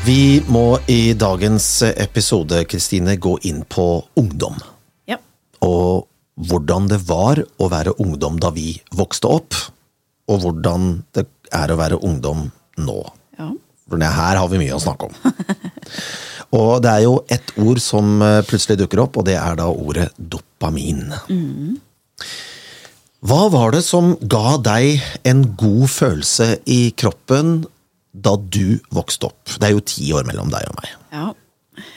Vi må i dagens episode Kristine, gå inn på ungdom. Ja. Og hvordan det var å være ungdom da vi vokste opp, og hvordan det er å være ungdom nå. ja. For her har vi mye å snakke om. og det er jo ett ord som eh, plutselig dukker opp, og det er da ordet dopamin. Hva var det som ga deg en god følelse i kroppen da du vokste opp? Det er jo ti år mellom deg og meg. ja.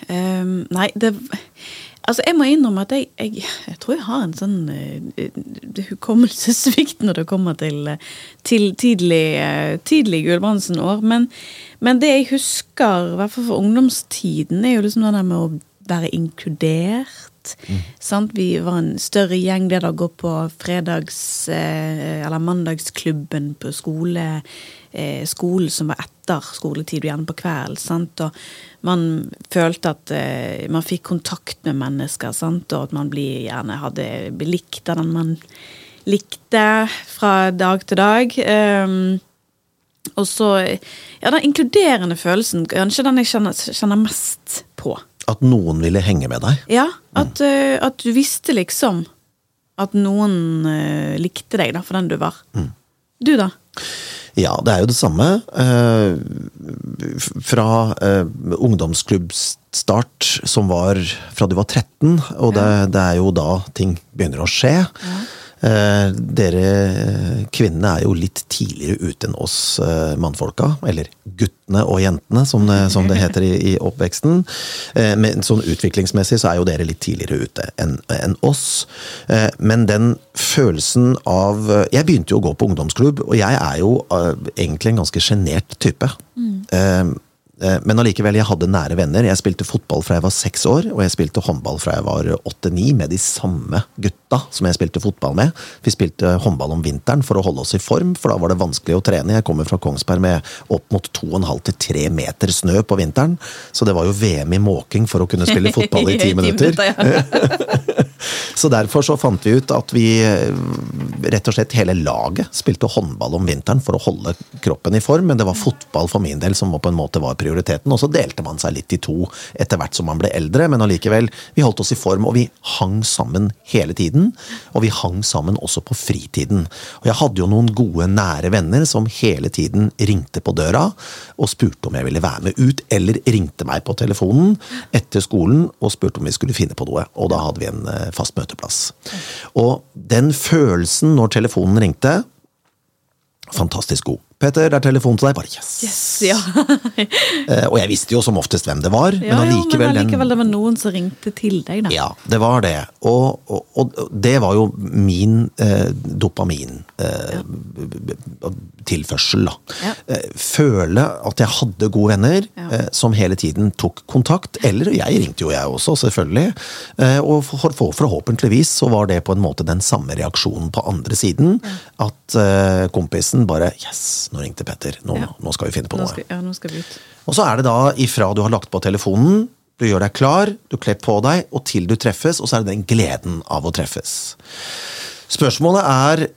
Um, nei, det Altså, jeg må innrømme at jeg, jeg, jeg tror jeg har en sånn uh, hukommelsessvikt når det kommer til, eh, til tidlig, uh, tidlig Gulbrandsen-år. Men, men det jeg husker, i hvert fall for ungdomstiden, er jo liksom det der med å være inkludert. Sant? Vi var en større gjeng det da å gå på fredags- eh, eller mandagsklubben på skole, eh, skolen som var etter skoletid, og gjerne på kvelden. Og man følte at eh, man fikk kontakt med mennesker, sant? og at man gjerne hadde likt den man likte fra dag til dag. Um, og så Ja, den inkluderende følelsen, kanskje den jeg kjenner, kjenner mest på. At noen ville henge med deg. Ja, at, eh, at du visste liksom at noen uh, likte deg da, for den du var. Du, da? Ja, det er jo det samme. Uh, fra uh, ungdomsklubbstart som var fra du var 13, og det, det er jo da ting begynner å skje. Eh, dere eh, kvinnene er jo litt tidligere ute enn oss eh, mannfolka, eller guttene og jentene, som det, som det heter i, i oppveksten. Eh, men sånn utviklingsmessig så er jo dere litt tidligere ute enn en oss. Eh, men den følelsen av Jeg begynte jo å gå på ungdomsklubb, og jeg er jo eh, egentlig en ganske sjenert type. Mm. eh, Men allikevel, jeg hadde nære venner. Jeg spilte fotball fra jeg var seks år, og jeg spilte håndball fra jeg var åtte-ni med de samme gutta som jeg spilte fotball med. Vi spilte håndball om vinteren for å holde oss i form, for da var det vanskelig å trene. Jeg kommer fra Kongsberg med opp mot 2,5 til 3 meter snø på vinteren, så det var jo VM i måking for å kunne spille fotball i ti minutter. Så derfor så fant vi ut at vi eh, rett og slett hele laget spilte håndball om vinteren for å holde kroppen i form, men det var fotball for min del som på en måte var prioriteten. Og så delte man seg litt i to etter hvert som man ble eldre, men allikevel, vi holdt oss i form, og vi hang sammen hele tiden. Og vi hang sammen også på fritiden. Og jeg hadde jo noen gode, nære venner som hele tiden ringte på døra og spurte om jeg ville være med ut, eller ringte meg på telefonen etter skolen og spurte om vi skulle finne på noe. Og da hadde vi en eh, fast møteplass. Og den følelsen når telefonen ringte Fantastisk god. Peter, det er telefon til deg. Bare yes! Yes, ja. Eh, og jeg visste jo som oftest hvem det var, ja, men ja, allikevel men allikevel det var noen som ringte til deg, da. Ja, det var det. Og, og, og det var jo min eh, dopamin eh, tilførsel, da. Ja. Eh, føle at jeg hadde gode venner Ja. eh, som hele tiden tok kontakt. Eller jeg ringte jo, jeg også, selvfølgelig. Eh, og for, for, forhåpentligvis så var det på en måte den samme reaksjonen på andre siden. At kompisen bare Yes, nå ringte Petter. Nå, Ja. nå skal vi finne på noe. skal, ja, nå skal vi ut. Og så er det da ifra du har lagt på telefonen, du gjør deg klar, du kler på deg, og til du treffes, og så er det den gleden av å treffes. Spørsmålet er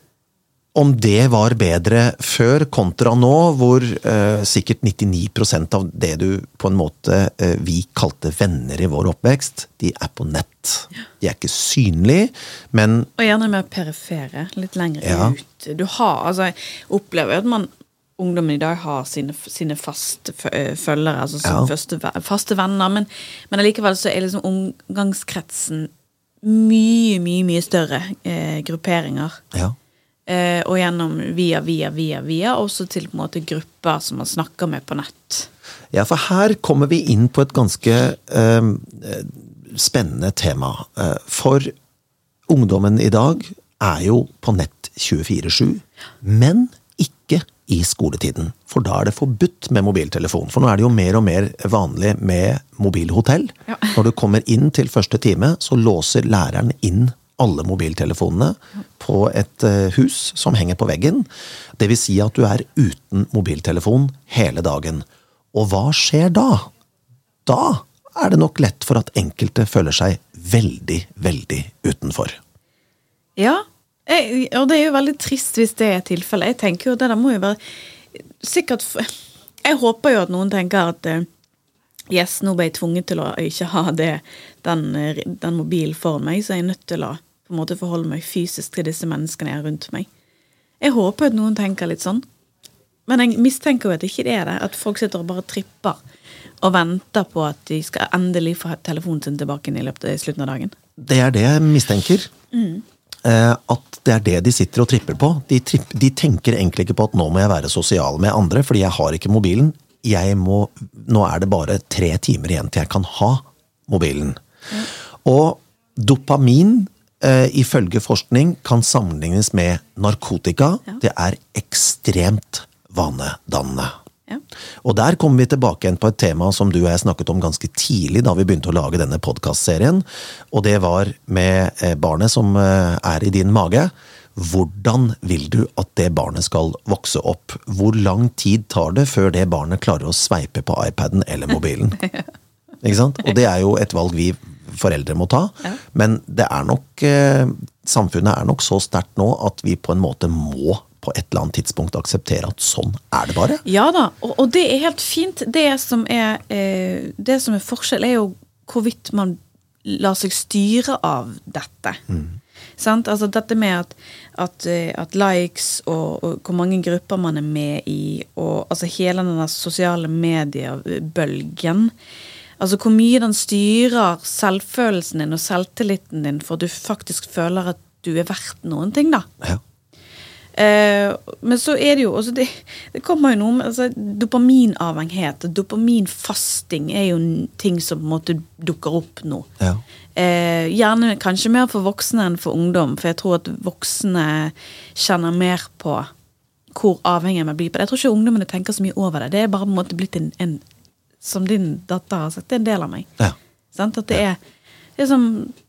om det var bedre før kontra nå, hvor eh, sikkert 99% av det du på en måte eh, vi kalte venner i vår oppvekst, de er på nett. De er ikke synlige, men Og gjerne mer perifere, litt lenger Ja. ut. Du har, altså, jeg opplever at man ungdommen i dag har sine, sine faste øh, følgere, altså Ja. første, faste venner, men, men allikevel så er liksom omgangskretsen mye, mye, mye større eh, grupperinger. ja. Eh, og gjennom via, via, via, via, også til på en måte grupper som man snakker med på nett. Ja, for her kommer vi inn på et ganske eh, spennende tema. Eh, for ungdommen i dag er jo på nett 24-7, men ikke i skoletiden. For da er det forbudt med mobiltelefon. For nå er det jo mer og mer vanlig med mobilhotell. Ja. Når du kommer inn til første time, så låser læreren inn alle mobiltelefonene på et eh, hus som henger på veggen. Det vil si at du er uten mobiltelefon hele dagen. Og hva skjer da? Da er det nok lett for at enkelte føler seg veldig, veldig utenfor. Ja, jeg, og det er jo veldig trist hvis det er tilfellet. Jeg tenker jo det der må jo være Sikkert Jeg håper jo at noen tenker at eh, Yes, nå ble jeg tvunget til å ikke ha det, den, den mobilen for meg, så jeg er nødt til å på en måte forholde meg fysisk til disse menneskene jeg har rundt meg. Jeg håper at noen tenker litt sånn, men jeg mistenker jo at ikke det er det. At folk sitter og bare tripper og venter på at de skal endelig få telefonen sin tilbake i løpet av slutten av dagen. Det er det jeg mistenker. Mm. At det er det de sitter og tripper på. De, tripp, de, tenker egentlig ikke på at nå må jeg være sosial med andre, fordi jeg har ikke mobilen. Må, nå er det bare tre timer igjen til jeg kan ha mobilen. Mm. Og dopamin eh, ifølge forskning kan sammenlignes med narkotika. Ja. Det er ekstremt vanedannende. Ja. Og der kommer vi tilbake igjen på et tema som du og jeg snakket om ganske tidlig da vi begynte å lage denne podkastserien. Og det var med eh, barnet som eh, er i din mage. Hvordan vil du at det barnet skal vokse opp? Hvor lang tid tar det før det barnet klarer å sveipe på iPaden eller mobilen? Ikke sant? Og det er jo et valg vi foreldre må ta. Men det er nok eh, Samfunnet er nok så sterkt nå at vi på en måte må på et eller annet tidspunkt akseptere at sånn er det bare. Ja da, og, og det er helt fint. Det som er, eh, det som er forskjell, er jo hvorvidt man lar seg styre av dette. Mm. Altså dette med at, at, eh, at likes og, og, hvor mange grupper man er med i, og altså hele den sosiale mediebølgen Altså hvor mye den styrer selvfølelsen din og selvtilliten din for at du faktisk føler at du er verdt noen ting, da. Ja. Eh, men så er det jo også det, det kommer jo noe med altså, Dopaminavhengighet og dopaminfasting er jo ting som på en måte dukker opp nå. Ja. Eh, gjerne kanskje mer for voksne enn for ungdom, for jeg tror at voksne kjenner mer på hvor avhengig man blir på det. Jeg tror ikke ungdommene tenker så mye over det. Det er bare på en måte blitt en, en som din datter har sagt, det er en del av meg. Ja. At det er, det er som,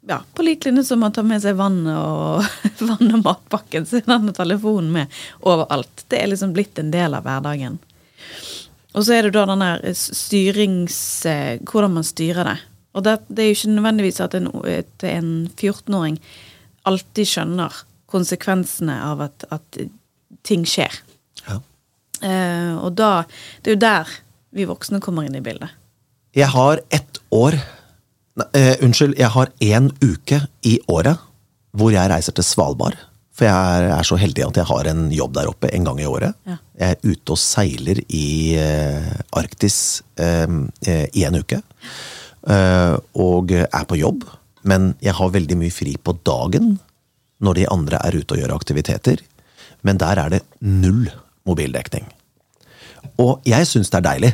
ja, På lik linje som å ta med seg vann og, vann og matpakken, så og telefonen med overalt. Det er liksom blitt en del av hverdagen. Og så er det da den der styrings... Eh, hvordan man styrer det. Og det, det er jo ikke nødvendigvis at en, en 14-åring alltid skjønner konsekvensene av at, at ting skjer. Ja. Eh, og da Det er jo der vi voksne kommer inn i bildet? Jeg har ett år uh, Unnskyld, jeg har én uke i året hvor jeg reiser til Svalbard. For jeg er, så heldig at jeg har en jobb der oppe en gang i året. Ja. Jeg er ute og seiler i uh, Arktis uh, i en uke. og er på jobb. Men jeg har veldig mye fri på dagen når de andre er ute og gjør aktiviteter. Men der er det null mobildekning. Og jeg syns det er deilig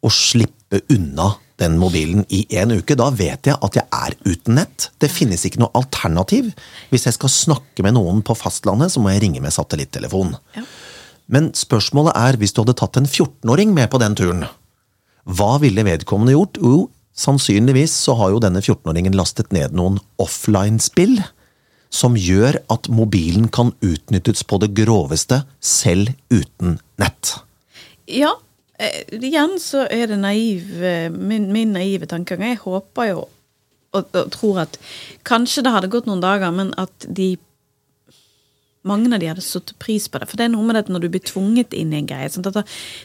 å slippe unna den mobilen i en uke. Da vet jeg at jeg er uten nett. Det finnes ikke noe alternativ. Hvis jeg skal snakke med noen på fastlandet, så må jeg ringe med satellittelefon. Ja. Men spørsmålet er, hvis du hadde tatt en 14-åring med på den turen, hva ville vedkommende gjort? Jo, sannsynligvis så har jo denne 14-åringen lastet ned noen offline-spill som gjør at mobilen kan utnyttes på det groveste, selv uten nett. Ja, Eh, igjen så er det naiv, eh, min, min naive tankegang. Jeg håper jo og, og, tror at kanskje det hadde gått noen dager, men at de mange av de hadde satt pris på det. For det er noe med det når du blir tvunget inn i en greie. Sånn at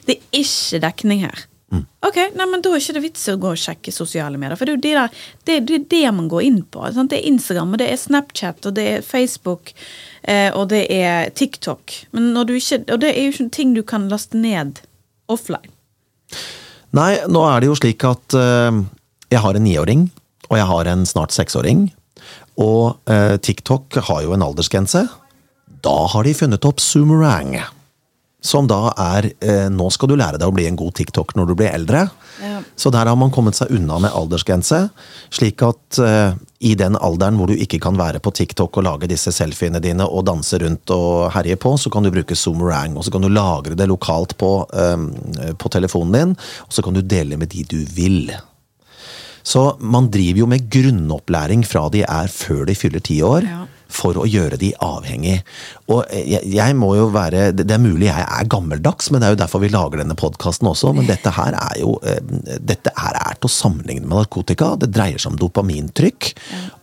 det er ikke dekning her. Mm. Ok, nei, men Da er ikke det vits å gå og sjekke sosiale medier. For det er jo de der, det, det, er det man går inn på. Sant? Det er Instagram, og det er Snapchat, og det er Facebook, eh, og det er TikTok. Men når du ikke, og det er jo ikke ting du kan laste ned offline? Nei, nå er det jo slik at uh, jeg har en niåring, og jeg har en snart seksåring. Og uh, TikTok har jo en aldersgrense. Da har de funnet opp Zoomerang. Som da er eh, Nå skal du lære deg å bli en god TikTok når du blir eldre. Ja. Så der har man kommet seg unna med aldersgrense. Slik at i den alderen hvor du ikke kan være på TikTok og lage disse selfiene dine og danse rundt og herje på, så kan du bruke Zoomerang, og så kan du lagre det lokalt på, eh, på telefonen din, og så kan du dele med de du vil. Så man driver jo med grunnopplæring fra de er før de fyller ti år. Ja for å gjøre de avhengig. Og jeg, jeg, må jo være Det er mulig jeg er gammeldags, men det er jo derfor vi lager denne podkasten også. Men dette her er jo eh, Dette her er til å sammenligne med narkotika. Det dreier seg om dopamintrykk.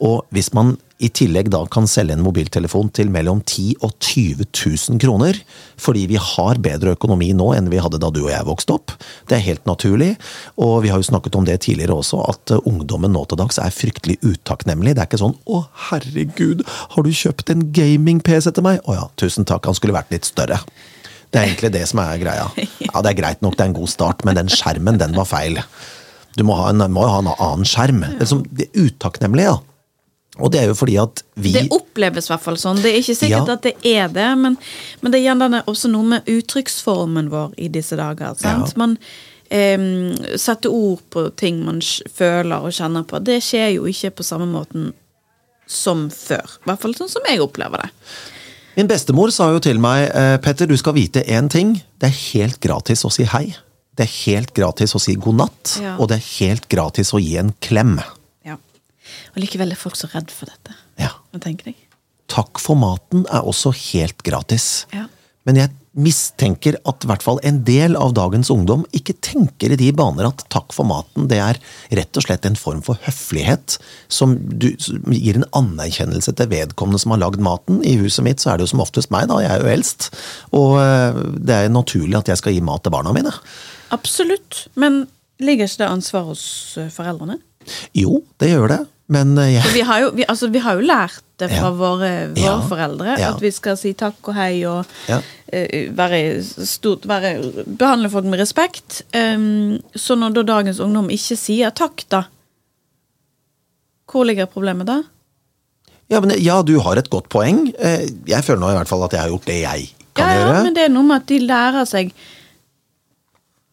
Og hvis man i tillegg da kan selge en mobiltelefon til mellom 10 og 20 000 kroner, fordi vi har bedre økonomi nå enn vi hadde da du og jeg vokste opp. Det er helt naturlig, og vi har jo snakket om det tidligere også, at eh, ungdommen nå til dags er fryktelig utakknemlig. Det er ikke sånn 'Å, herregud, har du kjøpt en gaming-PC til meg?' 'Å ja, tusen takk, han skulle vært litt større'. Det er egentlig det som er greia. Ja, Det er greit nok, det er en god start, men den skjermen, den var feil. Du må, ha en, må jo ha en annen skjerm. Det er, liksom, det er utakknemlig, ja. Og det er jo fordi at vi Det oppleves i hvert fall sånn. Det er ikke sikkert Ja. at det er det, men, men det er gjerne også noe med uttrykksformen vår i disse dager. Sant? Ja. Man eh, setter ord på ting man føler og kjenner på. Det skjer jo ikke på samme måten som før. I hvert fall sånn som jeg opplever det. Min bestemor sa jo til meg eh, Petter, du skal vite én ting. Det er helt gratis å si hei. Det er helt gratis å si god natt. Ja. Og det er helt gratis å gi en klem. Og likevel er folk så redd for dette. Ja. Hva tenker jeg? Takk for maten er også helt gratis. Ja. Men jeg mistenker at i hvert fall en del av dagens ungdom ikke tenker i de baner at takk for maten, det er rett og slett en form for høflighet som, du, som gir en anerkjennelse til vedkommende som har lagd maten. I huset mitt så er det jo som oftest meg, da, jeg er jo eldst. Og eh, det er naturlig at jeg skal gi mat til barna mine. Absolutt. Men ligger ikke det ansvar hos eh, foreldrene? Jo, det gjør det, men eh, jeg, vi har jo, vi, altså, vi har jo lært det fra Ja. våre, våre Ja. foreldre, Ja. at vi skal si takk og hei og Ja. eh, være stort, være, behandle folk med respekt. Um, så når da dagens ungdom ikke sier takk, da Hvor ligger problemet da? ja, men, ja, du har et godt poeng. Eh, Jeg føler nå i hvert fall at jeg har gjort det jeg kan ja, ja, men det er noe med at de lærer seg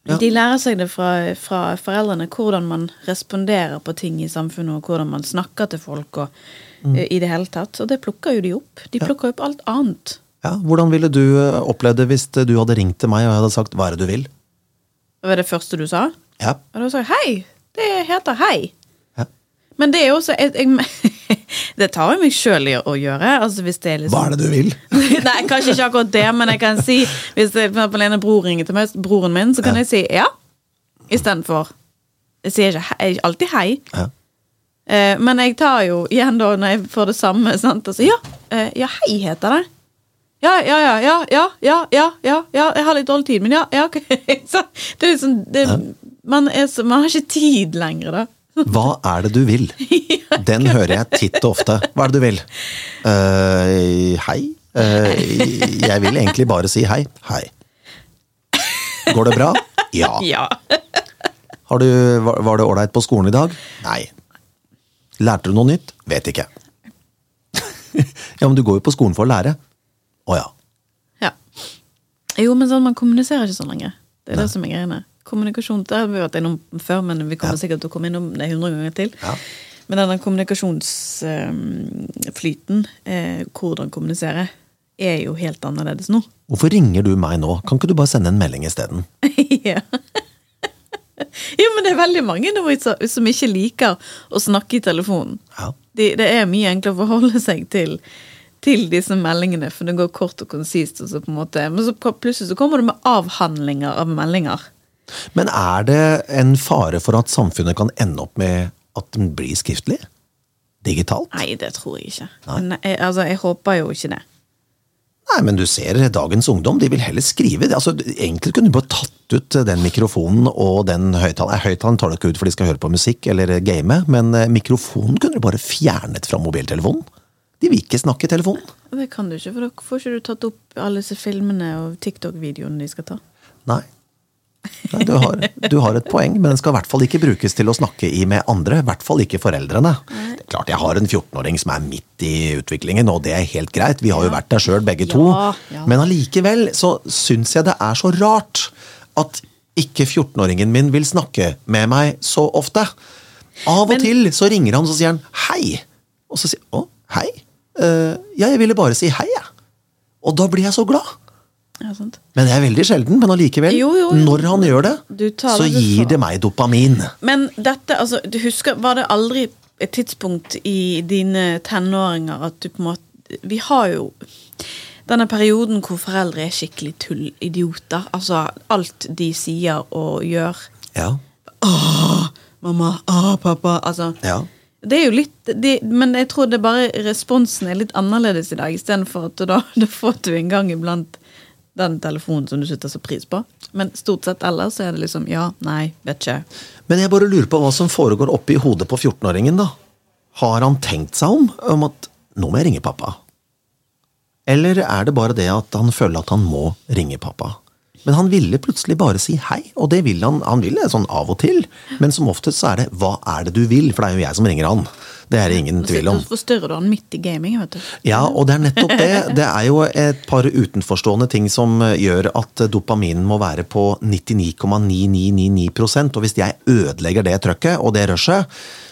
Ja. De lærer seg det fra, fra foreldrene, hvordan man responderer på ting i samfunnet, og hvordan man snakker til folk og, Mm. eh, i det hele tatt. Og det plukker jo de opp. De plukker opp alt annet. Ja, hvordan ville du eh, opplevd det hvis eh, du hadde ringt til meg og jeg hadde sagt 'hva er det du vil'? Det var det første du sa? Ja. Og da sa jeg hei. Det heter hei. ja. Men det er jo også jeg, jeg, Det tar jo meg sjøl i å gjøre. Altså liksom Hva er det du vil? Nei, kanskje ikke akkurat det, men jeg kan si Hvis det, for en bror ringer til meg, broren min, så kan jeg si ja. Istedenfor Jeg sier ikke, ikke alltid hei. Ja. Eh, men jeg tar jo igjen da når jeg får det samme. Sant? Altså, ja, eh, ja, hei heter det. Ja, ja, ja, ja, ja, ja, ja, ja, ja, jeg har litt dårlig tid, men ja, ja, ok. Så det er liksom det, man, er så, man har ikke tid lenger, da. Hva er det du vil? Den hører jeg titt og ofte. Hva er det du vil? Uh, hei. Uh, jeg vil egentlig bare si hei. Hei. Går det bra? Ja. Ja. Har du, var det ålreit på skolen i dag? Nei. Lærte du noe nytt? Vet ikke. ja, men du går jo på skolen for å lære. Å ja. ja. Jo, men sånn, man kommuniserer ikke sånn lenger. Det er det som er greiene. Kommunikasjon, det har vi vært innom før, men vi kommer sikkert til å komme innom det hundre ganger til. Ja. Men denne kommunikasjonsflyten, eh, hvordan kommunisere, er jo helt annerledes nå. Hvorfor ringer du meg nå? Kan ikke du bare sende en melding isteden? ja. Jo, men det er veldig mange som som ikke liker å snakke i telefonen. Ja. De, det er mye enklere å forholde seg til, til disse meldingene, for det går kort og konsist. Og så på en måte, men så plutselig så kommer det med avhandlinger av meldinger. Men er det en fare for at samfunnet kan ende opp med at den blir skriftlig? Digitalt? Nei, det tror jeg ikke. Nei, jeg, altså, jeg håper jo ikke det. Nei, men du ser dagens ungdom, de vil heller skrive. Altså, egentlig kunne du bare tatt ut den mikrofonen og den høyttaleren. Høyttaleren tar du ikke ut for de skal høre på musikk eller game, men eh, mikrofonen kunne du bare fjernet fra mobiltelefonen. De vil ikke snakke i telefonen. Det kan du ikke, for da får ikke du tatt opp alle disse filmene og TikTok-videoene de skal ta. Nei. Nei du, har, du har et poeng, men den skal i hvert fall ikke brukes til å snakke i med andre. I hvert fall ikke foreldrene. Det er klart Jeg har en 14-åring som er midt i utviklingen, og det er helt greit. Vi har jo vært der sjøl, begge to. Ja, ja. Men allikevel så syns jeg det er så rart at ikke 14-åringen min vil snakke med meg så ofte. Av og Men- til så ringer han og så sier han hei. Og så sier å, hei? Uh, ja, jeg ville bare si hei, jeg. Og da blir jeg så glad. Ja? Men det er veldig sjelden, men allikevel, Jo, jo, jo. når han gjør det, så gir det meg dopamin. Men dette, altså, du husker, var det aldri et tidspunkt i dine tenåringer at du på en måte Vi har jo denne perioden hvor foreldre er skikkelig tullidioter. Altså alt de sier og gjør. Ja. Mamma, Åh, pappa Altså, Ja. Det er jo litt det, Men jeg tror det bare responsen er litt annerledes i dag, istedenfor at da, da får du en gang iblant den telefonen som du setter så pris på. Men stort sett ellers er det liksom ja, nei, vet ikke. Men jeg bare lurer på hva som foregår oppi hodet på 14-åringen, da. Har han tenkt seg om, om at nå må jeg ringe pappa? Eller er det bare det at han føler at han må ringe pappa? Men han ville plutselig bare si hei, og det vil han. Han vil det sånn av og til, men som oftest så er det 'hva er det du vil', for det er jo jeg som ringer han. Det er det ingen tvil om. Og forstyrrer du han midt i gaming, vet du. Ja, og det er nettopp det. Det er jo et par utenforstående ting som gjør at dopaminen må være på 99,9999% og hvis jeg ødelegger det trøkket og det rushet,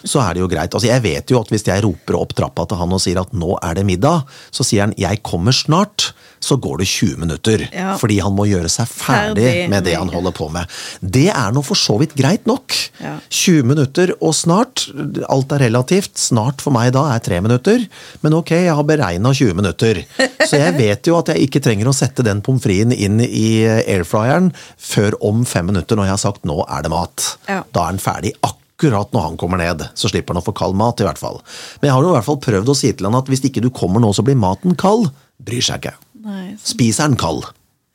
så er det jo greit. Altså, Jeg vet jo at hvis jeg roper opp trappa til han og sier at nå er det middag, så sier han 'jeg kommer snart', så går det 20 minutter. Ja. Fordi han må gjøre seg ferdig Ferdig med det han holder på med. Det er nå for så vidt greit nok. Ja. 20 minutter og snart. Alt er relativt. Snart for meg da er tre minutter. Men ok, jeg har beregna 20 minutter. Så jeg vet jo at jeg ikke trenger å sette den pommes fritesen inn i airfryeren før om fem minutter når jeg har sagt nå er det mat. Ja. Da er den ferdig akkurat når han kommer ned. Så slipper han å få kald mat, i hvert fall. Men jeg har jo i hvert fall prøvd å si til han at hvis ikke du kommer nå, så blir maten kald. Bryr seg ikke. Nei, så, Spiser den kald.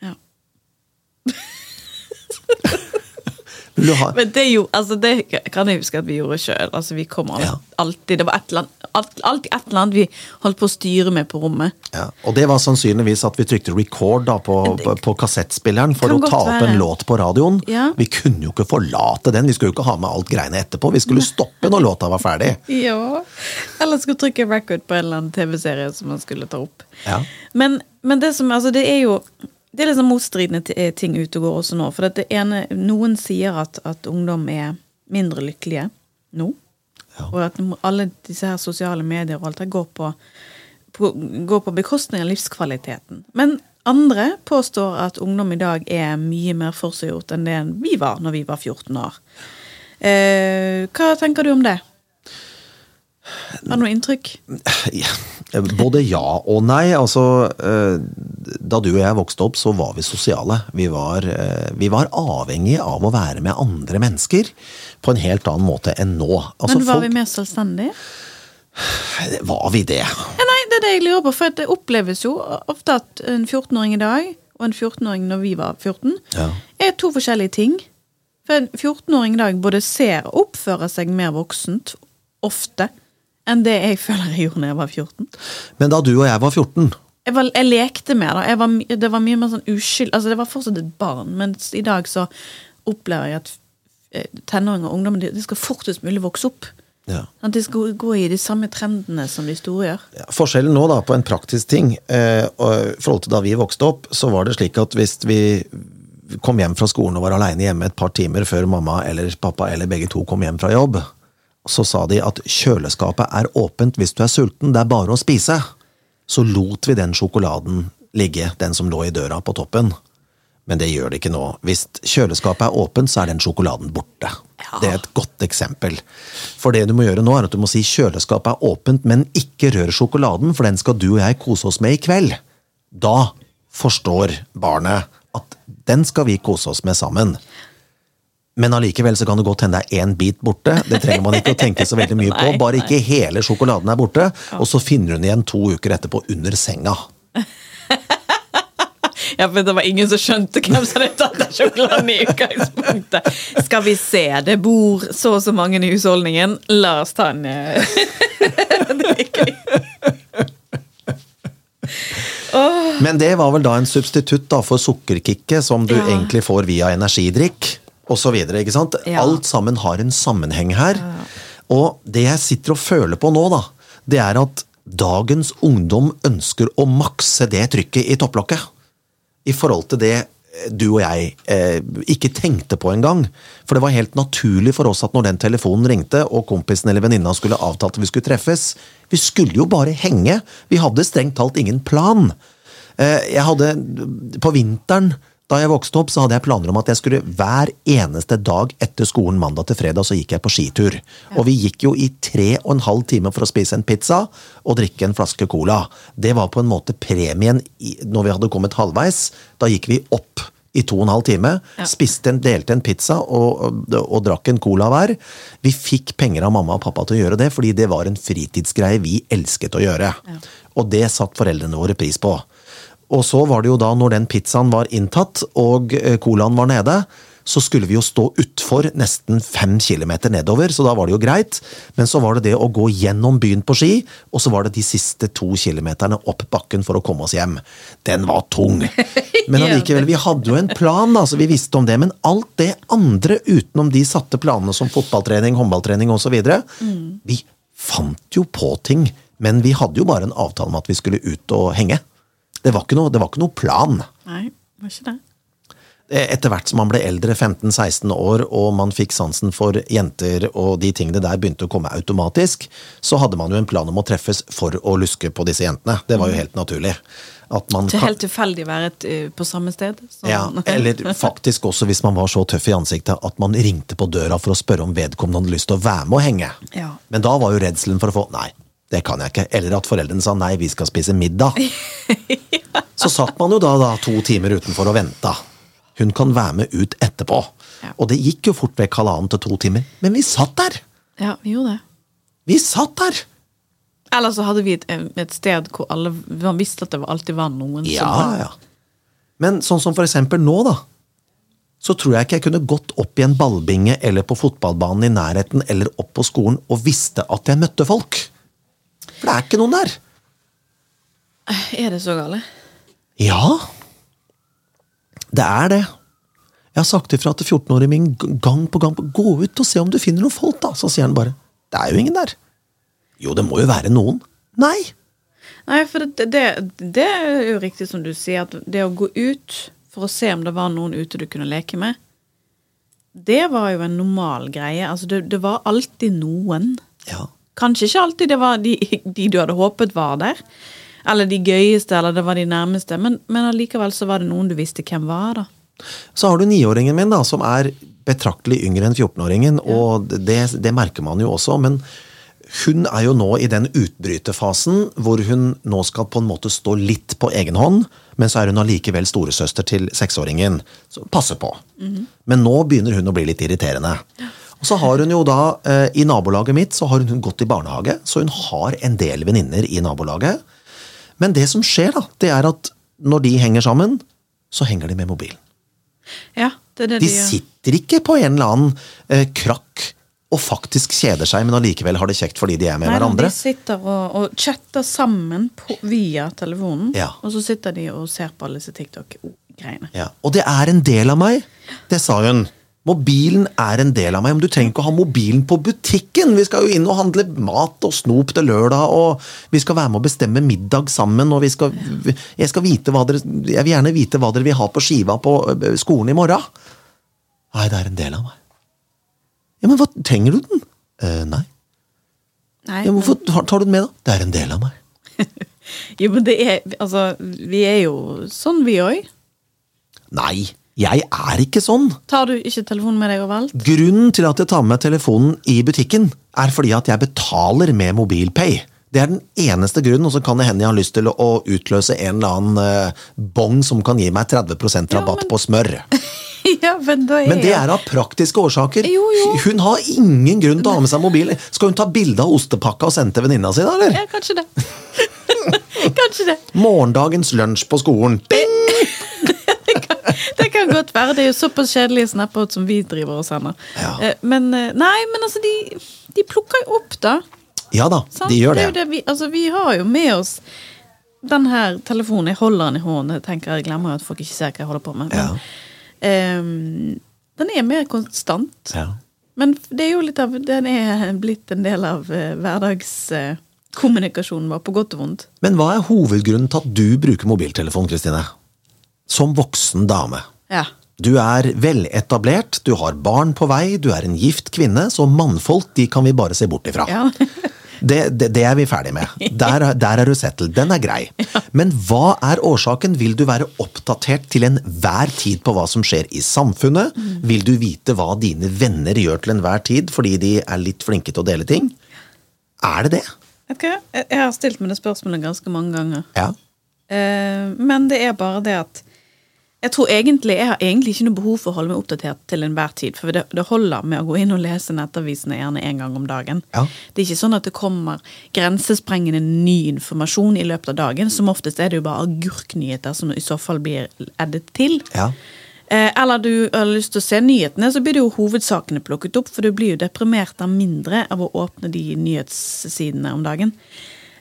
ja. Men det, jo, altså det kan jeg huske at vi gjorde sjøl. Altså vi kom Ja. alltid Det var et eller annet, alltid et eller annet vi holdt på å styre med på rommet. Ja, og det var sannsynligvis at vi trykte record da på, det, på kassettspilleren for å ta opp en låt på radioen. Ja. Vi kunne jo ikke forlate den, vi skulle jo ikke ha med alt greiene etterpå. Vi skulle stoppe når låta var ferdig. Ja. Eller skulle trykke record på en eller annen TV-serie som man skulle ta opp. Ja. Men, men det som, altså det er jo det er liksom motstridende eh, ting ute og går også nå. For ene, noen sier at, at ungdom er mindre lykkelige nå. Ja. Og at alle disse her sosiale medier og alt det går på, på, går på bekostning av livskvaliteten. Men andre påstår at ungdom i dag er mye mer forseggjort enn det vi var når vi var 14 år. Eh, hva tenker du om det? Har du noe inntrykk? Både ja og nei. Altså, eh, da du og jeg vokste opp, så var vi sosiale. Vi var, eh, vi var avhengige av å være med andre mennesker på en helt annen måte enn nå. Altså, Men var folk- vi mer selvstendige? Var vi det? Ja, nei, det er det jeg lurer på, for det oppleves jo ofte at en 14-åring i dag og en 14-åring når vi var 14, Ja. er to forskjellige ting. For en 14-åring i dag både ser og oppfører seg mer voksent, ofte, enn det jeg føler jeg gjorde da jeg var 14. Men da du og jeg var 14 Jeg, var, jeg lekte mer, da. Var, det var mye mer sånn uskyld Altså, det var fortsatt et barn, mens i dag så opplever jeg at eh, tenåringer og ungdommer de, de skal fortest mulig vokse opp. ja. At de skal gå i de samme trendene som de store gjør. Ja, forskjellen nå da på en praktisk ting eh, og I forhold til da vi vokste opp, så var det slik at hvis vi kom hjem fra skolen og var aleine hjemme et par timer før mamma eller pappa eller begge to kom hjem fra jobb, så sa de at kjøleskapet er åpent hvis du er sulten, det er bare å spise. Så lot vi den sjokoladen ligge, den som lå i døra på toppen. Men det gjør det ikke nå. Hvis kjøleskapet er åpent, så er den sjokoladen borte. Ja. Det er et godt eksempel. For det du må gjøre nå, er at du må si kjøleskapet er åpent, men ikke rør sjokoladen, for den skal du og jeg kose oss med i kveld. Da forstår barnet at den skal vi kose oss med sammen. Men allikevel så kan det godt hende det er én bit borte. Det trenger man ikke å tenke så veldig mye på. Bare ikke hele sjokoladen er borte, og så finner hun igjen to uker etterpå under senga. Ja, for det var ingen som skjønte hvem som hadde tatt den sjokoladen i utgangspunktet. Skal vi se, det bor så og så mange i husholdningen. La oss ta en eh, Det er gøy. Men det var vel da en substitutt da for sukkerkicket som du Ja. egentlig får via energidrikk osv. Ja. Alt sammen har en sammenheng her. Og det jeg sitter og føler på nå, da, det er at dagens ungdom ønsker å makse det trykket i topplokket. I forhold til det eh, du og jeg eh, ikke tenkte på engang. For det var helt naturlig for oss at når den telefonen ringte, og kompisen eller venninna skulle avtalt at vi skulle treffes Vi skulle jo bare henge. Vi hadde strengt talt ingen plan. Eh, jeg hadde På vinteren da jeg vokste opp, så hadde jeg planer om at jeg skulle hver eneste dag etter skolen mandag til fredag, så gikk jeg på skitur. Og vi gikk jo i tre og en halv time for å spise en pizza og drikke en flaske cola. Det var på en måte premien når vi hadde kommet halvveis. Da gikk vi opp i to og en halv time. Ja. Spiste en, delte en pizza og, og, og drakk en cola hver. Vi fikk penger av mamma og pappa til å gjøre det, fordi det var en fritidsgreie vi elsket å gjøre. Og det satte foreldrene våre pris på. Og så var det jo da, når den pizzaen var inntatt og eh, colaen var nede, så skulle vi jo stå utfor nesten fem kilometer nedover, så da var det jo greit. Men så var det det å gå gjennom byen på ski, og så var det de siste to kilometerne opp bakken for å komme oss hjem. Den var tung. Men allikevel, vi hadde jo en plan, da, så vi visste om det. Men alt det andre utenom de satte planene som fotballtrening, håndballtrening osv., vi fant jo på ting. Men vi hadde jo bare en avtale om at vi skulle ut og henge. Det var ikke noe, det var ikke noe plan. Nei, det var ikke det. Etter hvert som man ble eldre, 15-16 år, og man fikk sansen for jenter og de tingene der begynte å komme automatisk, så hadde man jo en plan om å treffes for å luske på disse jentene. Det var jo helt naturlig. At man er helt tilfeldig være eh, på samme sted. Så. ja, eller faktisk også hvis man var så tøff i ansiktet at man ringte på døra for å spørre om vedkommende hadde lyst til å være med og henge. Ja. Men da var jo redselen for å få nei, det kan jeg ikke. Eller at foreldrene sa nei, vi skal spise middag. Så satt man jo da, da to timer utenfor og venta. Hun kan være med ut etterpå. Ja. Og det gikk jo fort vekk halvannen til to timer. Men vi satt der! Ja, vi gjorde det. Vi satt der! Eller så hadde vi et, et sted hvor alle man visste at det alltid var noen Ja, som ja. Men sånn som for eksempel nå, da. Så tror jeg ikke jeg kunne gått opp i en ballbinge eller på fotballbanen i nærheten eller opp på skolen og visste at jeg møtte folk. For det er ikke noen der. Er det så gale? Ja. Det er det. Jeg har sagt ifra til 14-åringen min gang på gang. på Gå ut og se om du finner noen folk, da. Så sier han bare. Det er jo ingen der. Jo, det må jo være noen. Nei. Nei, for det, det, det er jo riktig som du sier, at det å gå ut for å se om det var noen ute du kunne leke med, det var jo en normal greie. Altså, det, det var alltid noen. Ja. Kanskje ikke alltid det var de, de du hadde håpet var der, eller de gøyeste, eller det var de nærmeste, men, men allikevel så var det noen du visste hvem var, da. Så har du niåringen min, da, som er betraktelig yngre enn 14-åringen, og det, det merker man jo også. Men hun er jo nå i den utbryterfasen hvor hun nå skal på en måte stå litt på egen hånd, men så er hun allikevel storesøster til seksåringen. Så passe på. Men nå begynner hun å bli litt irriterende. Og så har hun jo da, eh, I nabolaget mitt så har hun gått i barnehage, så hun har en del venninner i nabolaget. Men det som skjer, da, det er at når de henger sammen, så henger de med mobilen. Ja, det er det De de, sitter ikke på en eller annen eh, krakk og faktisk kjeder seg, men allikevel har det kjekt fordi de er med Nei, hverandre. De sitter og, og chatter sammen på, via telefonen, Ja. og så sitter de og ser på alle disse TikTok-greiene. Ja. Og det er en del av meg. Det sa hun. Mobilen er en del av meg. Men du trenger ikke å ha mobilen på butikken. Vi skal jo inn og handle mat og snop til lørdag, og vi skal være med å bestemme middag sammen. og vi skal, jeg, skal dere, jeg vil gjerne vite hva dere vil ha på skiva på skolen i morgen. Nei, det er en del av meg. Ja, Men hva trenger du den? Eh, nei. Nei, Ja, hvorfor tar du den med, da? Det er en del av meg. jo, men det er Altså, vi er jo sånn, vi òg. Nei, jeg er ikke sånn. Tar du ikke telefonen med deg overalt? Grunnen til at jeg tar med telefonen i butikken, er fordi at jeg betaler med mobilpay. Det er den eneste grunnen, og så kan det hende jeg har lyst til å utløse en eller annen eh, bong som kan gi meg 30 rabatt men- på smør. ja, men er Men det er av praktiske årsaker. Jo, jo. Hun har ingen grunn til å ha med seg mobil. Skal hun ta bilde av ostepakka og sende til venninna si, da, eller? Ja, kanskje det. kanskje det. Morgendagens lunsj på skolen. Bing! Det kan godt være. Det er jo såpass kjedelige snap-out som vi driver og sender. Ja. Eh, Men eh, nei, men altså, de, de plukker jo opp, da. Ja da, Sant? de gjør det. det. det vi, altså, vi har jo med oss den her telefonen. Jeg holder den i hånden. Jeg tenker, jeg glemmer at folk ikke ser hva jeg holder på med. Men, ehm, den er mer konstant. Ja. Men det er jo litt av, den er blitt en del av uh, hverdagskommunikasjonen vår, på godt og vondt. Men hva er hovedgrunnen til at du bruker mobiltelefon, Kristine? Som voksen dame. Ja. Du er veletablert, du har barn på vei, du er en gift kvinne, så mannfolk de kan vi bare se bort ifra. ja. Det, det, det er vi ferdig med. Der, der er du settled. Den er grei. Men hva er årsaken? Vil du være oppdatert til enhver tid på hva som skjer i samfunnet? Vil du vite hva dine venner gjør til enhver tid fordi de er litt flinke til å dele ting? Er det det? Jeg jeg har stilt meg det spørsmålet ganske mange ganger. Ja. Eh, men det er bare det at Jeg tror egentlig, jeg har egentlig ikke noe behov for å holde meg oppdatert til enhver tid. For det, det holder med å gå inn og lese nettavisene gjerne én gang om dagen. Ja. Det er ikke sånn at det kommer grensesprengende ny informasjon i løpet av dagen. Som oftest er det jo bare agurknyheter som i så fall blir eddet til. Ja. Eh, eller du har lyst til å se nyhetene, så blir det jo hovedsakene plukket opp, for du blir jo deprimert av mindre av å åpne de nyhetssidene om dagen.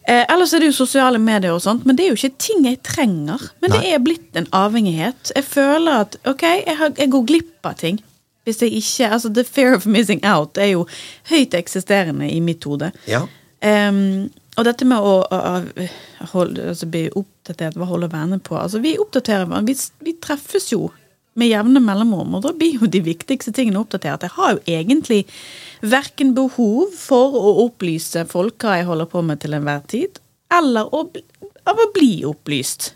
Eh, ellers er det jo sosiale medier og sånt, men det er jo ikke ting jeg trenger. Men det er blitt en avhengighet. Jeg føler at ok, jeg, har, jeg går glipp av ting. Hvis jeg ikke Altså, the fear of missing out er jo høyt eksisterende i mitt hode. Ja. Um, og dette med å, å, å holde, altså bli oppdatert, hva holder venner på Altså, vi oppdaterer. Vi, vi treffes jo med jevne mellomrom, og da blir jo de viktigste tingene oppdatert. Jeg har jo egentlig verken behov for å opplyse folk hva jeg holder på med til enhver tid, eller å, bli- av å bli opplyst.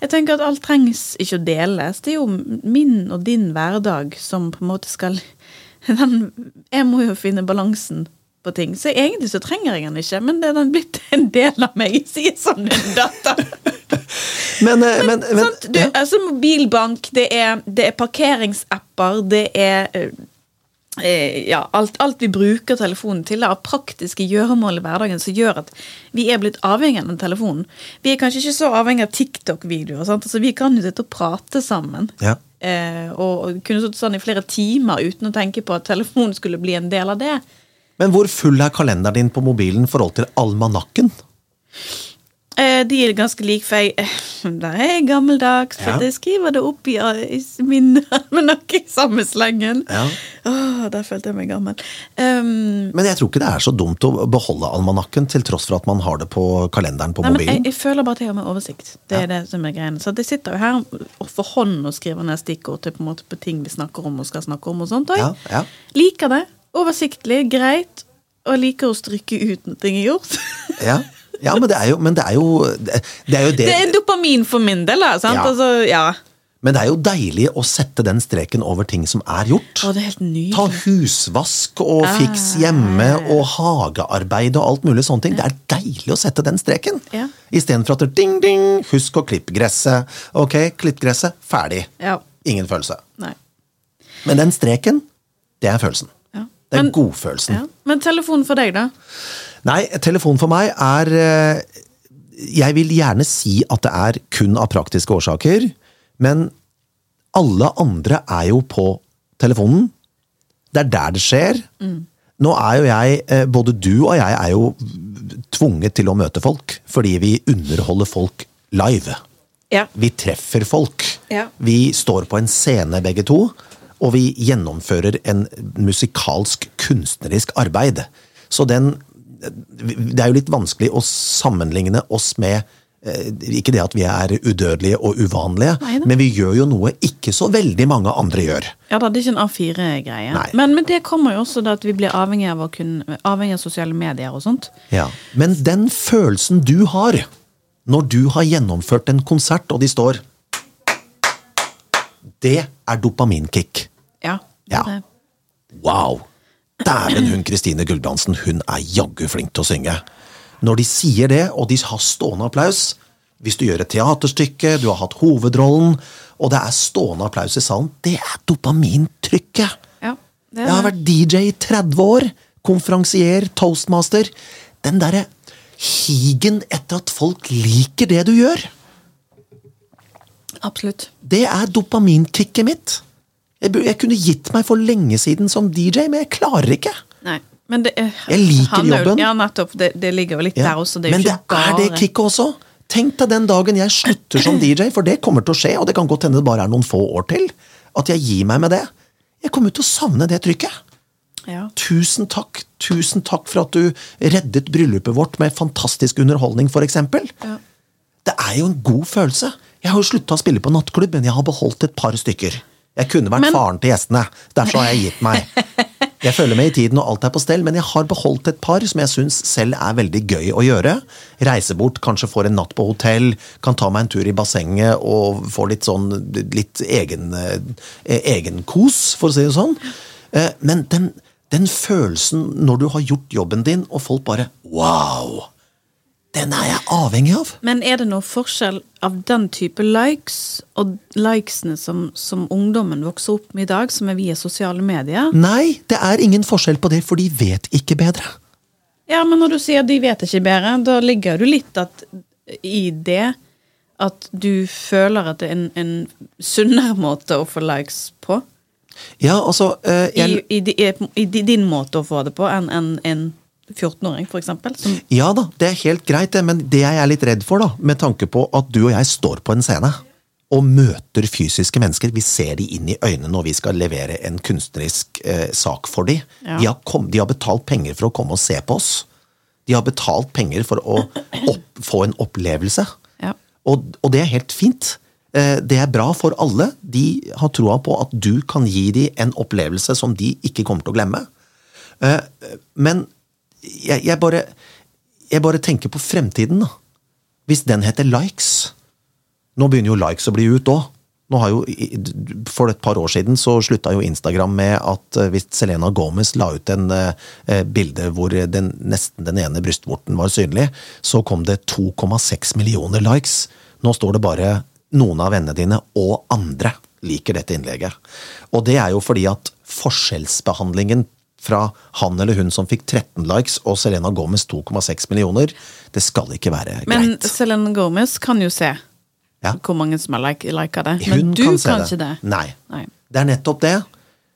Jeg tenker at alt trengs ikke å deles. Det er jo min og din hverdag som på en måte skal den, Jeg må jo finne balansen på ting. Så egentlig så trenger jeg den ikke, men det er den blitt en del av meg. Sier som en datter. Men, men, men, men, Sant? Du, ja. altså Mobilbank, det er, det er parkeringsapper, det er eh, eh, ja, alt, alt vi bruker telefonen til av praktiske gjøremål i hverdagen som gjør at vi er blitt avhengig av telefonen. Vi er kanskje ikke så avhengig av TikTok-videoer. Altså, vi kan jo sitte og prate sammen. Ja. Eh, og kunne stått sånn i flere timer uten å tenke på at telefonen skulle bli en del av det. men hvor full er kalenderen din på mobilen i forhold til almanakken? Eh, de er ganske like, for jeg, Det er gammeldags. For Ja. jeg skriver det opp i, eh, i min almanakk i samme slengen. Ja. Åh, der følte jeg meg gammel. Um, Men jeg tror ikke det er så dumt å beholde almanakken, til tross for at man har det på kalenderen på nei, men jeg, jeg føler bare at jeg har med oversikt. Det er det som er greien. Så jeg sitter jo her og for hånd og skriver ned stikkord til på, måte på ting vi snakker om og skal snakke om. og sånt. òg. Ja, ja. liker det. Oversiktlig, greit. Og liker å stryke ut når ting er gjort. Ja, ja men, det er jo, men det er jo det, det er jo det, Det er dopamin for min del, da. sant? Ja. Altså, ja. Men det er jo deilig å sette den streken over ting som er gjort. Å, det er helt nydelig. Ta husvask og Ah, fiks hjemme og hagearbeid og alt mulig sånne ting. Det er deilig å sette den streken. Ja. Istedenfor at det ding, ding, husk å klippe gresset. Ok, klipp gresset, ferdig. Ja. Ingen følelse. Nei. Men den streken, det er følelsen. Ja. Det er godfølelsen. Ja. Men telefonen for deg, da? Nei, telefon for meg er eh, Jeg vil gjerne si at det er kun av praktiske årsaker, men alle andre er jo på telefonen. Det er der det skjer. Nå er jo jeg, eh, både du og jeg er jo tvunget til å møte folk, fordi vi underholder folk live. Ja. Vi treffer folk. Ja. Vi står på en scene begge to, og vi gjennomfører en musikalsk, kunstnerisk arbeid. Så den Det er jo litt vanskelig å sammenligne oss med eh, ikke det at vi er udødelige og uvanlige, Neida. men vi gjør jo noe ikke så veldig mange andre gjør. Ja da, det er ikke en A4-greie. Men, men det kommer jo også da at vi blir avhengig av, kunne, avhengig av sosiale medier og sånt. Ja. Men den følelsen du har når du har gjennomført en konsert, og de står Det er dopaminkick. Ja. Ja. Det, Wow! Dæven, hun Kristine Gulbrandsen, hun er jaggu flink til å synge. Når de sier det, og de har stående applaus Hvis du gjør et teaterstykke, du har hatt hovedrollen, og det er stående applaus i salen, det er dopamintrykket! ja, det Jeg har vært DJ i 30 år, konferansier, toastmaster. Den derre higen etter at folk liker det du gjør, Absolutt. det er dopaminkicket mitt. Jeg, jeg kunne gitt meg for lenge siden som DJ, men jeg klarer ikke. Nei. Men det er, Jeg liker jo- jobben. Ja, nettopp. Det, det ligger jo litt Ja, der også. Det men det er det kicket også. Tenk deg den dagen jeg slutter som DJ, for det kommer til å skje, og det kan godt hende det bare er noen få år til, at jeg gir meg med det. Jeg kommer til å savne det trykket. ja. Tusen takk, tusen takk for at du reddet bryllupet vårt med fantastisk underholdning, eksempel. Ja. Det er jo en god følelse. Jeg har jo slutta å spille på nattklubb, men jeg har beholdt et par stykker. Jeg kunne vært Men- faren til gjestene. Derfor har jeg gitt meg. Jeg følger med i tiden, og alt er på stell, men jeg har beholdt et par som jeg syns selv er veldig gøy å gjøre. Reise bort, kanskje får en natt på hotell, kan ta meg en tur i bassenget og få litt sånn litt egen, eh, egenkos, for å si det sånn. Eh, Men den, den følelsen når du har gjort jobben din, og folk bare Wow! Den er jeg avhengig av! Men er det noe forskjell av den type likes og likesene som, som ungdommen vokser opp med i dag, som er via sosiale medier? Nei, det er ingen forskjell på det, for de vet ikke bedre. Ja, men når du sier de vet ikke bedre, da ligger du litt at, i det at du føler at det er en, en sunnere måte å få likes på. Ja, altså eh, I, jeg, i, di- i, di- din måte å få det på, enn enn en 14-åring, for eksempel. Som, Ja da, det er helt greit, det, men det jeg er litt redd for, da, med tanke på at du og jeg står på en scene og møter fysiske mennesker, vi ser de inn i øynene når vi skal levere en kunstnerisk eh, sak for de. Ja. De, har kom, de har betalt penger for å komme og se på oss. De har betalt penger for å opp, få en opplevelse. ja. Og, og det er helt fint. Eh, Det er bra for alle. De har troa på at du kan gi dem en opplevelse som de ikke kommer til å glemme. Eh, Men jeg, jeg, bare, jeg bare tenker på fremtiden, da. Hvis den heter likes Nå begynner jo likes å bli ut òg. For et par år siden så slutta jo Instagram med at eh, hvis Selena Gomez la ut en eh, eh, bilde hvor den, nesten den ene brystvorten var synlig, så kom det 2,6 millioner likes. Nå står det bare noen av vennene dine og andre liker dette innlegget. Og det er jo fordi at forskjellsbehandlingen fra han eller hun som fikk 13 likes, og Selena Gomez 2,6 millioner, det skal ikke være Men greit. Selena Gomez kan jo se Ja. hvor mange som har like, liker det. Men Hun du kan kan, det. ikke det. Nei. Nei. Det er nettopp det.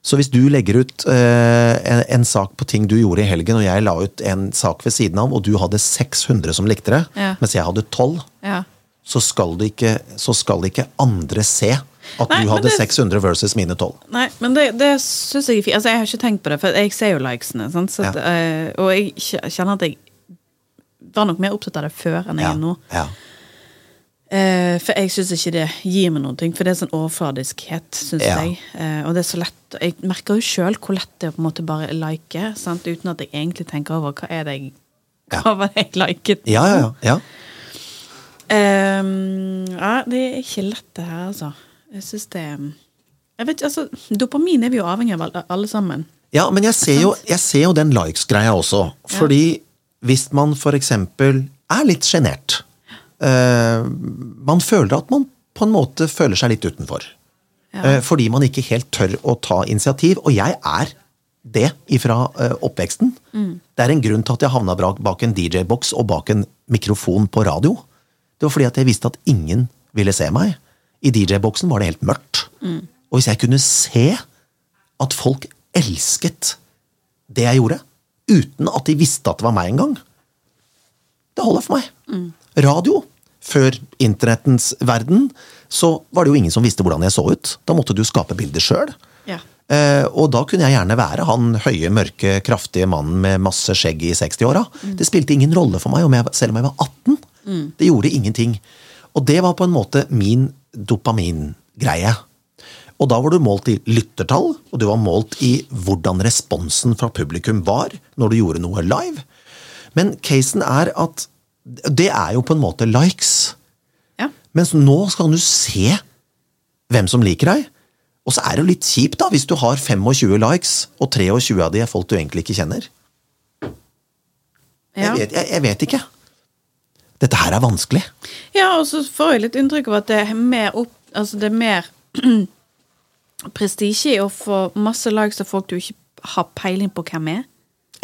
Så hvis du legger ut eh, en, en sak på ting du gjorde i helgen, og jeg la ut en sak ved siden av, og du hadde 600 som likte det, Ja. mens jeg hadde 12, Ja. så skal, det ikke, så skal ikke andre se at Nei, du hadde det- 600 versus mine 12. Nei, men det, det syns jeg er fint. Altså, jeg har ikke tenkt på det, for jeg ser jo likesene. At, eh, og jeg kjenner at jeg var nok mer opptatt av det før enn jeg Ja. er nå. Ja. Uh, for jeg syns ikke det gir meg noe, for det er sånn overfladiskhet, syns Ja. jeg. Uh, og det er så lett Jeg merker jo sjøl hvor lett det er å på en måte bare like, sant? uten at jeg egentlig tenker over hva er det jeg Ja. Hva var det jeg liket? Ja, ja, ja, ja. Ja, det er ikke lett det her, altså. Jeg syns det jeg vet, altså, Dopamin er vi jo avhengig av alle, sammen. Ja, men jeg ser jo, jeg ser jo den likes-greia også. Fordi hvis man eksempel er litt sjenert uh, Man føler at man på en måte føler seg litt utenfor. Ja. Eh, fordi man ikke helt tør å ta initiativ. Og jeg er det ifra eh, oppveksten. Det er en grunn til at jeg havna bak, bak en DJ-boks og bak en mikrofon på radio. Det var fordi at jeg visste at ingen ville se meg. I DJ-boksen var det helt mørkt. Og hvis jeg kunne se at folk elsket det jeg gjorde, uten at de visste at det var meg engang, det holder for meg. Radio, før internettens verden, så var det jo ingen som visste hvordan jeg så ut. Da måtte du skape bilder sjøl. Ja. Eh, og da kunne jeg gjerne være han høye, mørke, kraftige mannen med masse skjegg i 60-åra. Det spilte ingen rolle for meg om jeg, selv om jeg var 18. Det gjorde ingenting. Og det var på en måte min dopamingreie. Og da var du målt i lyttertall, og du var målt i hvordan responsen fra publikum var når du gjorde noe live. Men casen er at det er jo på en måte likes. ja. Mens nå skal du se hvem som liker deg. Og så er det jo litt kjipt da, hvis du har 25 likes, og 23 av de er folk du egentlig ikke kjenner. ja. Jeg, vet, jeg, jeg vet ikke. Dette her er vanskelig. Ja, og så får jeg litt inntrykk av at det er mer opp Altså det er mer prestisje i å få masse likes av folk du ikke har peiling på hvem er,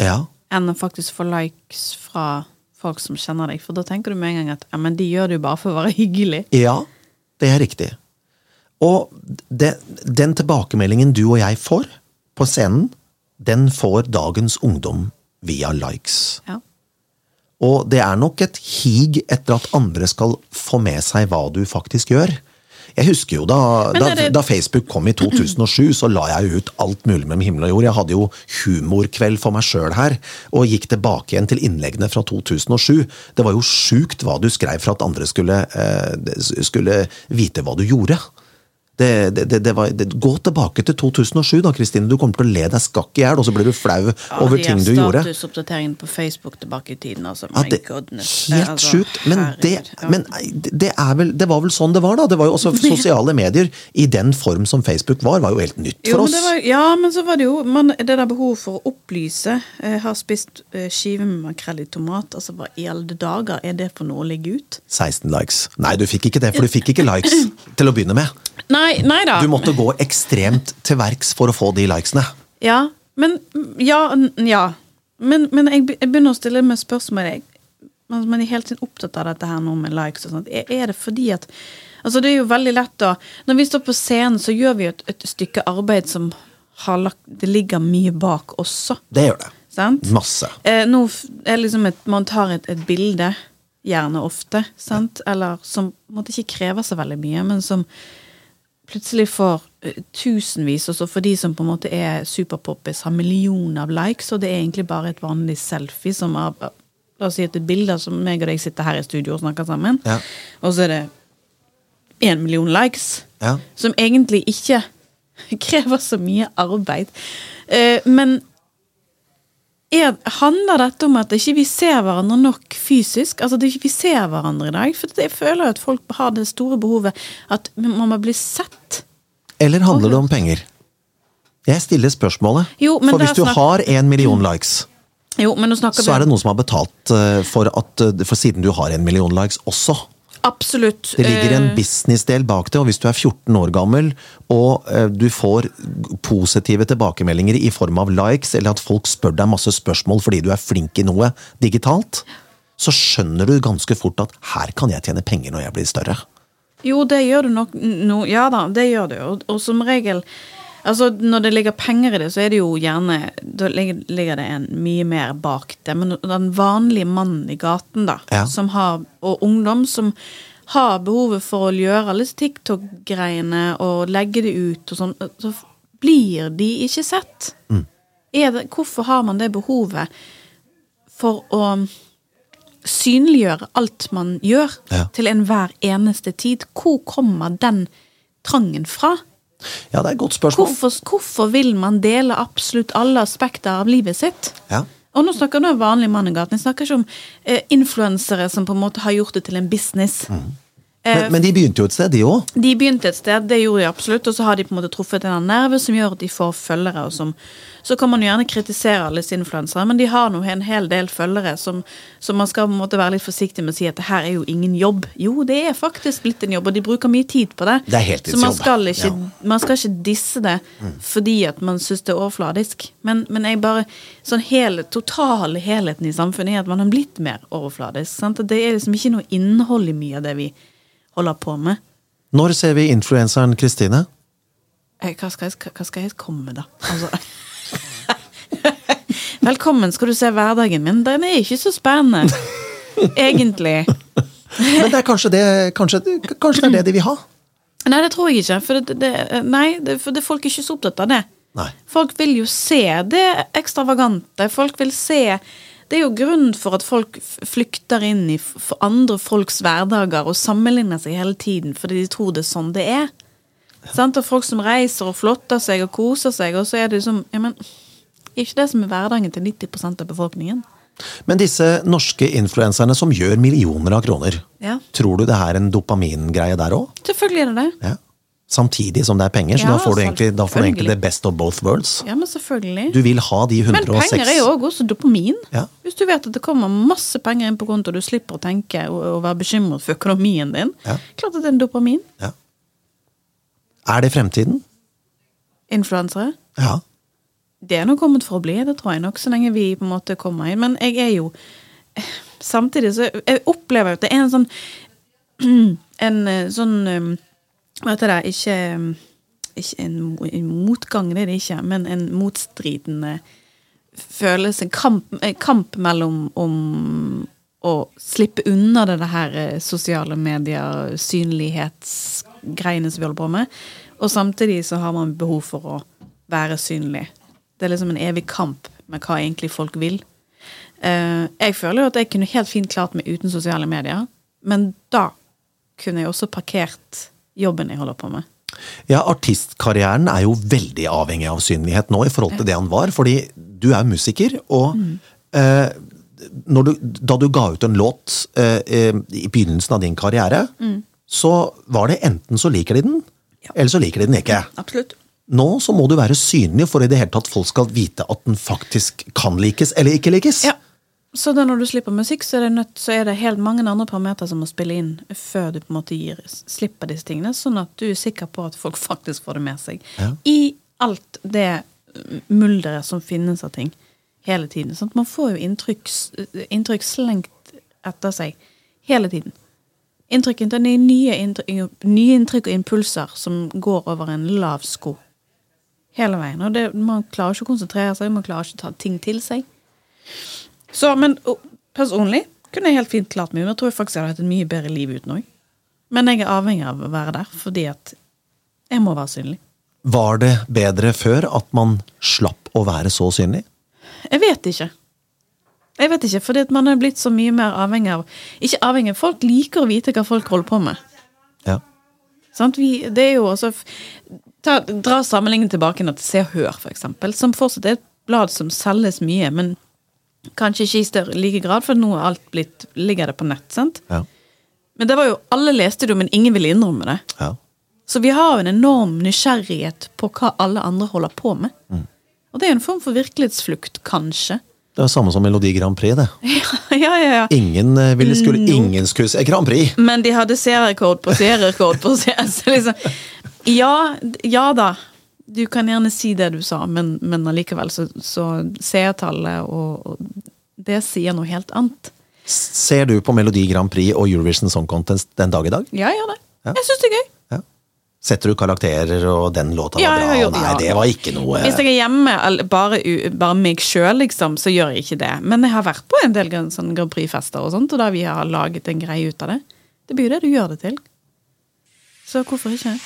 Ja. enn å faktisk få likes fra folk som kjenner deg. For da tenker du med en gang at ja, men de gjør det jo bare for å være hyggelig. Ja, det er riktig. Og det, den tilbakemeldingen du og jeg får på scenen, den får dagens ungdom via likes. Ja. Og det er nok et hig etter at andre skal få med seg hva du faktisk gjør. Jeg husker jo da, da, da Facebook kom i 2007, så la jeg jo ut alt mulig mellom himmel og jord. Jeg hadde jo humorkveld for meg sjøl her, og gikk tilbake igjen til innleggene fra 2007. Det var jo sjukt hva du skrev for at andre skulle, eh, skulle vite hva du gjorde. Det, det, det, var, det, gå tilbake til 2007, da, Kristine. Du kommer til å le deg skakk i hjel, og så blir du flau over ting du gjorde. Statusoppdateringen på Facebook tilbake i tiden, altså. Ja, det, helt Altså, sjukt. Men, det, men det, vel, det var vel sånn det var, da. Det var jo også Sosiale medier i den form som Facebook var, var jo helt nytt Jo, for men oss. det var, ja, men så var det jo man, det der behovet for å opplyse. Jeg har spist eh, skive med makrell i tomat. Altså, Hva i alle dager er det for noe å legge ut? 16 likes. Nei, du fikk ikke det, for du fikk ikke likes til å begynne med. Nei, nei da. Du måtte gå ekstremt til verks for å få de likesene. Ja, men Ja. ja. Men, men jeg, jeg begynner å stille meg spørsmål. Jeg, man, er helt opptatt av dette her nå med likes og sånt. Er, det fordi at Altså, det er jo veldig lett å Når vi står på scenen, så gjør vi jo et, et stykke arbeid som har lagt Det ligger mye bak også. Det gjør det. Sant? Masse. Eh, nå er liksom et, man tar et, et bilde, gjerne ofte, sant? eller som på en måte ikke krever så veldig mye, men som plutselig får eh, tusenvis, også for de som på en måte er superpoppis, har millioner av likes, og det er egentlig bare et vanlig selfie som har La oss si at det er bilder som meg og deg sitter her i studio og snakker sammen, Ja. og så er det én million likes Ja. som egentlig ikke krever så mye arbeid. Eh, men er, handler dette om at ikke vi ser hverandre nok fysisk? Altså at ikke vi ser hverandre i dag? For jeg føler at folk har det store behovet at man må bli sett. Eller handler det om penger? Jeg stiller spørsmålet. Jo, men for hvis du har en million likes, Jo, så er det noen som har betalt eh, for at eh, For siden du har en million likes også. Absolutt. Det ligger en eh, businessdel bak det, og hvis du er 14 år gammel og eh, du får positive tilbakemeldinger i form av likes, eller at folk spør deg masse spørsmål fordi du er flink i noe digitalt, så skjønner du ganske fort at her kan jeg tjene penger når jeg blir større. Jo, det gjør du nok no, Ja da, det gjør du. Og, og som regel Altså, Når det ligger penger i det, så er det jo gjerne Da ligger, det en mye mer bak det. Men den vanlige mannen i gaten, da, Ja. som har, og ungdom som har behovet for å gjøre alle disse TikTok-greiene og legge det ut og sånn, så blir de ikke sett. Er det, hvorfor har man det behovet for å synliggjøre alt man gjør, Ja. til enhver eneste tid? Hvor kommer den trangen fra? Ja, det er et godt spørsmål. Hvorfor, hvorfor vil man dele absolutt alle aspekter av livet sitt? Ja. Og nå snakker jeg vanlig mann i gaten. Jeg snakker ikke om eh, influensere som på en måte har gjort det til en business. Men, men de begynte jo et sted, de òg. De begynte et sted, det gjorde de absolutt, og så har de på en måte truffet en nerve som gjør at de får følgere. som, Så kan man jo gjerne kritisere alle disse influensere, men de har nå en hel del følgere som, som man skal på en måte være litt forsiktig med å si at det her er jo ingen jobb. Jo, det er faktisk litt en jobb, og de bruker mye tid på det. Det er Så man skal ikke, ja. man skal ikke disse det fordi at man syns det er overfladisk. Men, men jeg bare, sånn hele, totale helheten i samfunnet er at man har blitt mer overfladisk. Sant? Det er liksom ikke noe innhold i mye av det vi holder på med. Når ser vi influenseren Kristine? Eh, Hva skal, jeg, hva skal jeg komme med, da? Altså. Velkommen skal du se hverdagen min. Den er ikke så spennende. Egentlig. Men det er kanskje det, kanskje, kanskje det er det de vil ha? Nei, det tror jeg ikke. For, det, det, nei, det, for folk er ikke så opptatt av det. Nei. Folk vil jo se det ekstravagante. Folk vil se Det er jo grunnen for at folk flykter inn i andre folks hverdager og sammenligner seg hele tiden fordi de tror det er sånn det er. Sant? Og folk som reiser og flotter seg og koser seg, og så er det liksom ja, men, ikke det som er hverdagen til 90% av befolkningen? Men disse norske influenserne som gjør millioner av kroner, Ja. tror du det er en dopamingreie der òg? Selvfølgelig er det det. Ja. Samtidig som det er penger, så Ja, da, får du egentlig, da får du egentlig the best of both worlds. Ja, men selvfølgelig. Du vil ha de 106 Men penger er jo også dopamin. Ja. Hvis du vet at det kommer masse penger inn på konto, og du slipper å tenke og, og være bekymret for økonomien din. Ja. Klart at det er en dopamin. Ja. Er det fremtiden? Influensere. Ja. Det er nå kommet for å bli, det tror jeg nok, så lenge vi på en måte kommer inn. Men jeg er jo Samtidig så jeg opplever jeg at det er en sånn En eh, sånn eh, Hva heter det? Ikke, ikke en, en motgang, det er det ikke, men en motstridende følelse. En kamp, kamp mellom om å slippe unna det her eh, sosiale medier, synlighetsgreiene som vi holder på med, og samtidig så har man behov for å være synlig. Det er liksom en evig kamp med hva egentlig folk vil. Eh, jeg føler jo at jeg kunne helt fint klart meg uten sosiale medier, men da kunne jeg også parkert jobben jeg holder på med. Ja, artistkarrieren er jo veldig avhengig av synlighet nå i forhold til det han var, fordi du er musiker, og eh, når du, da du ga ut en låt eh, eh, i begynnelsen av din karriere, så var det enten så liker de den, Ja. eller så liker de den ikke. Absolutt. Nå så må du være synlig for i det hele tatt folk skal vite at den faktisk kan likes eller ikke likes. Ja. Så da når du slipper musikk, så er det, nødt, så er det helt mange andre parametere som må spille inn før du på en måte gir, slipper disse tingene, sånn at du er sikker på at folk faktisk får det med seg. Ja. I alt det mulderet som finnes av ting hele tiden. Sånn at man får jo inntrykk, inntrykk slengt etter seg hele tiden. Inntrykk, det er nye, inntrykk, nye inntrykk og impulser som går over en lav sko. Hele veien. Og det, man klarer ikke å konsentrere seg, man klarer ikke å ta ting til seg. Så, men og, personlig kunne jeg helt fint klart meg, men jeg tror faktisk jeg hadde hatt et mye bedre liv uten òg. Men jeg er avhengig av å være der, fordi at jeg må være synlig. Var det bedre før at man slapp å være så synlig? Jeg vet ikke. Jeg vet ikke, fordi at man er blitt så mye mer avhengig av Ikke avhengig, folk liker å vite hva folk holder på med. Ja. Sant? Vi, det er jo også ta, Dra sammenligningen tilbake til Se og Hør, for eksempel, som fortsatt er et blad som selges mye, men kanskje ikke i større like grad, for nå er alt blitt, ligger det på nett. sant? Ja. Men det var jo, alle leste det, men ingen ville innrømme det. ja. Så vi har jo en enorm nysgjerrighet på hva alle andre holder på med. Og det er en form for virkelighetsflukt, kanskje. Det er samme som Melodi Grand Prix, det. Ja, ja, ja. Ingen eh, ville skulle ingen skulle se Grand Prix. Men de hadde serierekord på serierekord på serierekord. Liksom, ja, ja da. Du kan gjerne si det du sa, men, men allikevel så, så seertallet og, og det sier noe helt annet. Ser du på Melodi Grand Prix og Eurovision Song Contest den dag i dag? Ja, jeg gjør det. Ja. Jeg syns det er gøy. Ja. Setter du karakterer, og den låta Ja, var bra? og Nei, det var ikke noe Hvis jeg er hjemme bare, bare meg sjøl, liksom, så gjør jeg ikke det. Men jeg har vært på en del sånn Grand Prix-fester og sånt, og da vi har laget en greie ut av det. Det blir jo det du gjør det til. Så hvorfor ikke?